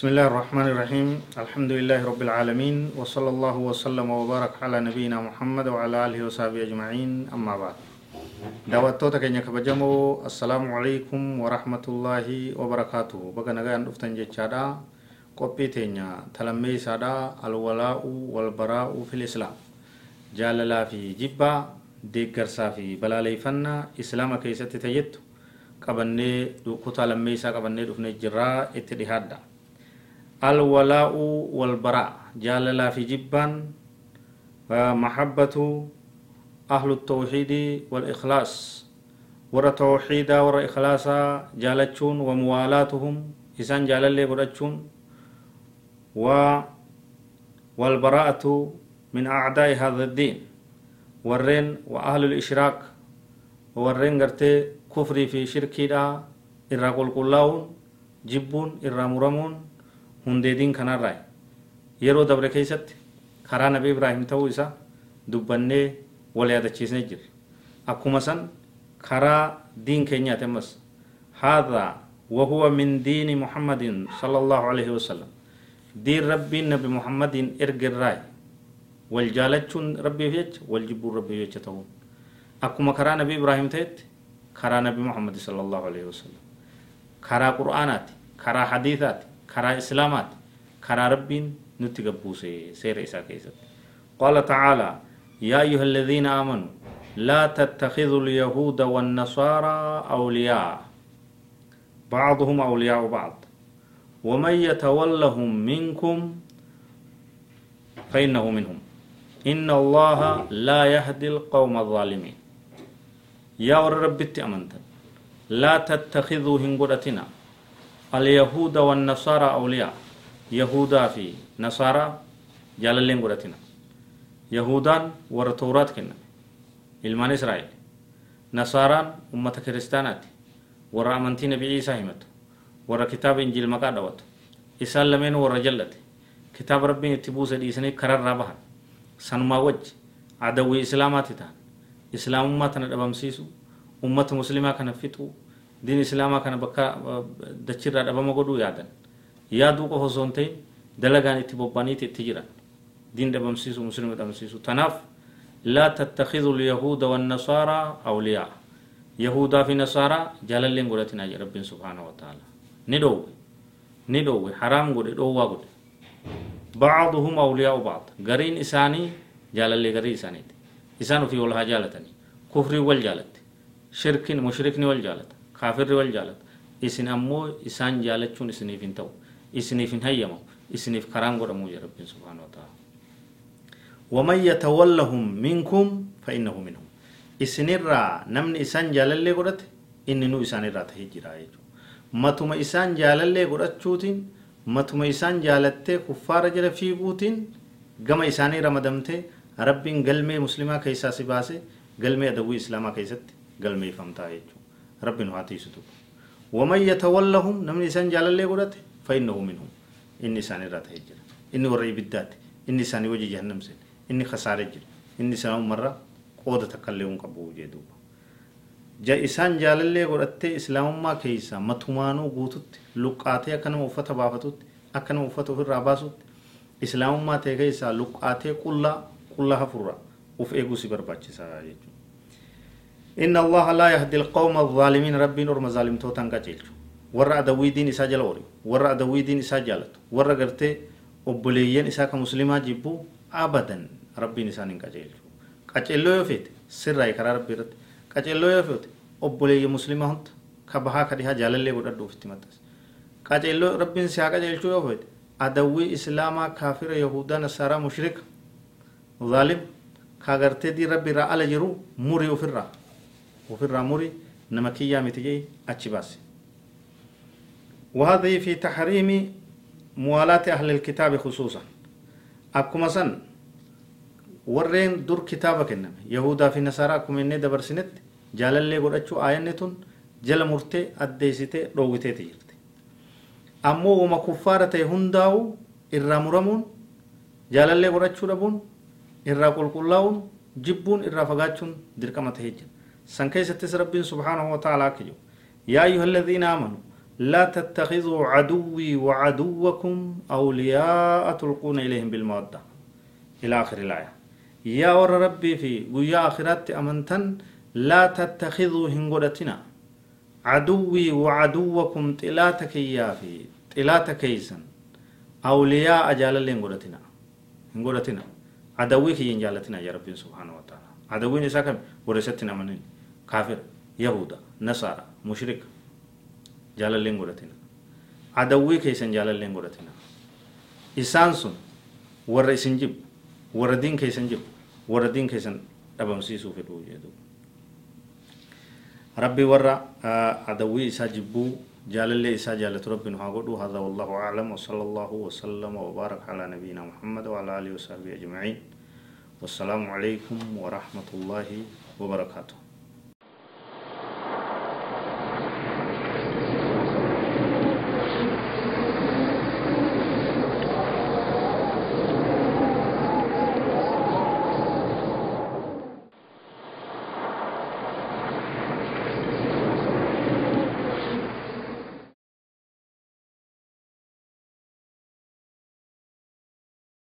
بسم الله الرحمن الرحيم الحمد لله رب العالمين وصلى الله وسلم وبارك على نبينا محمد وعلى اله وصحبه اجمعين اما بعد دعوتو تكني كبجمو السلام عليكم ورحمه الله وبركاته بغنا غان دفتن جچادا قبي تينيا تلمي سادا الولاء والبراء في الاسلام جلالا في جبا ديكر صافي بلالي فن اسلام كيست تيت قبني دو كوتا لمي سا قبني دفني جرا اتدي هادا dhihaadha alwalaa'u walbaraa jaalalaa fi jibbaan mahabbatu أهل التوحيد والإخلاص. ورا توحيدا ورا إخلاصا جالتشون وموالاتهم. إسان جال اللي قرأتشون و والبراءة من أعداء هذا الدين. ورين وأهل الإشراك. ورين قرتي كفري في شركي دا. إرا قل قلاون جبون كان الرأي يرو دبر كيست خرا نبي إبراهيم تو إسا دبني wal yaadachiisnee jirra akkuma san karaa diin keenyaati ammas haadha wahuwa min diini muhammadin sala allahu alaihi wasalam diin rabbiin nabi muhammadin ergerraay wal jaalachuun rabbiif jecha wal jibbuun rabbiif jecha ta'uun akkuma karaa nabi ibraahim ta'etti karaa nabi muhammad sala allahu alaihi wasalam karaa qur'aanaati karaa hadiisaati karaa islaamaati karaa rabbiin nutti gabbuuse seera isaa keessatti qaala tacaalaa يا أيها الذين آمنوا لا تتخذوا اليهود والنصارى أولياء بعضهم أولياء بعض ومن يتولهم منكم فإنه منهم إن الله لا يهدي القوم الظالمين يا رب أمنت لا تتخذوا هنقرتنا اليهود والنصارى أولياء يهودا في نصارى جال اللي yahudaan warra tooraat kenname ilmaan israa'el nasaaraan ummata kiristaanaati warra amantii nabii isaa himatu warra kitaaba injiil maqaa dhawatu isaan lameen warra jallate kitaaba rabbiin itti buuse dhiisanii kararraa bahan sanumaa wajji adawwii islaamaati ta'an islaamummaa tana dhabamsiisu ummata muslimaa kana fixuu diin islaamaa kana bakka dachirraa dhabama godhuu yaadan yaaduu qofa osoo hin ta'in dalagaan itti bobbaniiti itti jiran دين دبمسيسو مسلم دبمسيسو تناف لا تتخذوا اليهود والنصارى أولياء. يهودا في نصارى جلال لين قرأتنا رب سبحانه وتعالى. ندو ندو حرام قد دو قد بعضهم أولياء بعض. قرين إساني جلال لي قرين إساني إسانو في والها جالتني. كفر والجالت شرك مشرك والجالت كافر والجالت إسن أمو إسان جالتشون إسنيفين تو. إسنيفين هيمو إسنيف كرام قد أمو رب سبحانه وتعالى. ومن يتولهم منكم فإنه منهم. إسنرا نمن إسان جالالي قرأت إني نو إسان را تهجرا متما إسان جالالي قرأت شوتين متما إسان جالتة كفار جل في بوتين قم إساني رمدمته ربين قلمي مسلمة كيسا سباسي يجو ربين هاتي ستو ومن يتولهم نمن إسان rabbiin haa tiisitu waman yatawallahum namni isaan jaalallee godhate fainnahu minhum inni isaan irraa ta'e jira inni warra ibiddaati inni isaanii hojii jahannamse inni kasaare jira inni isaan umarraa qooda takkallee hin qabu jee duuba ja isaan jaalallee godhattee islaamummaa keeysa matumaanuu guututti luqqaatee akka nama uffata baafatutti akka nama uffata ofirraa baasutti islaamummaa ta'e keessaa luqqaatee qullaa qullaa hafurraa of eeguu si barbaachisaa. إن الله لا يهدي القوم الظالمين ربي نور مظالم توتان قجيل ورا أدوي دين إسا جلوري ورا أدوي دين إسا جالت ورا قرتي أبليين إسا كمسلمة جيبو أبدا isaan hin qaceelchu qaceelloo yoo feete sirraa karaa rabbii irratti qaceelloo yoo feete obboleeyya muslimaa hunda ka bahaa ka dhihaa jaalallee godhadhuuf itti maxxansa qaceelloo rabbiin si haa qaceelchuu yoo feete adawwii islaamaa kaafira yahudaa nasaaraa mushrika zaalim ka gartee dii rabbi irraa ala jiru murii ofirraa ofirraa murii nama kiyyaa miti jee achi baase وهذه في تحريم موالاة أهل الكتاب خصوصا أكما سن warreen dur kitaaba kenname yahudaa fi nasaaraa akkuma inni dabarsinetti jaalallee godhachuu aayanni tun jala murtee addeessitee dhoowwiteeti jirti ammoo wama kuffaara ta'e hundaa'u irraa muramuun jaalallee godhachuu dhabuun irraa qulqullaa'uun jibbuun irraa fagaachuun dirqama ta'ee jira san keessattis rabbiin subhaanahu wa ta'ala akka jiru yaa ayyuha alladhiina aamanuu لا تتخذوا عدوي وعدوكم أولياء تلقون إليهم بالمودة. إلى آخر الآية. يا ور ربي في ويا آخرات أمنتن لا تتخذوا هنغودتنا. عدوي وعدوكم طلاتك يا في طلاتك يسن. أولياء أجال اللي هنغودتنا. هنغودتنا. عدوي كي ينجالتنا يا ربي سبحانه وتعالى. عدوي نساكم ورستنا منين كافر يهودا نصارى مشرك jaalalleen godhatina adawwii keessan jaalalleen godhatina isaan sun warra isin jibbu warra diin keessan jibbu warra diin keessan dhabamsiisuu fedhuu jedhu rabbi warra adawwii isaa jibbuu jaalallee isaa jaalatu rabbi nu haa godhu هذا والله أعلم وصلى الله وسلم وبارك على نبينا محمد وعلى آله وصحبه أجمعين والسلام عليكم ورحمة الله وبركاته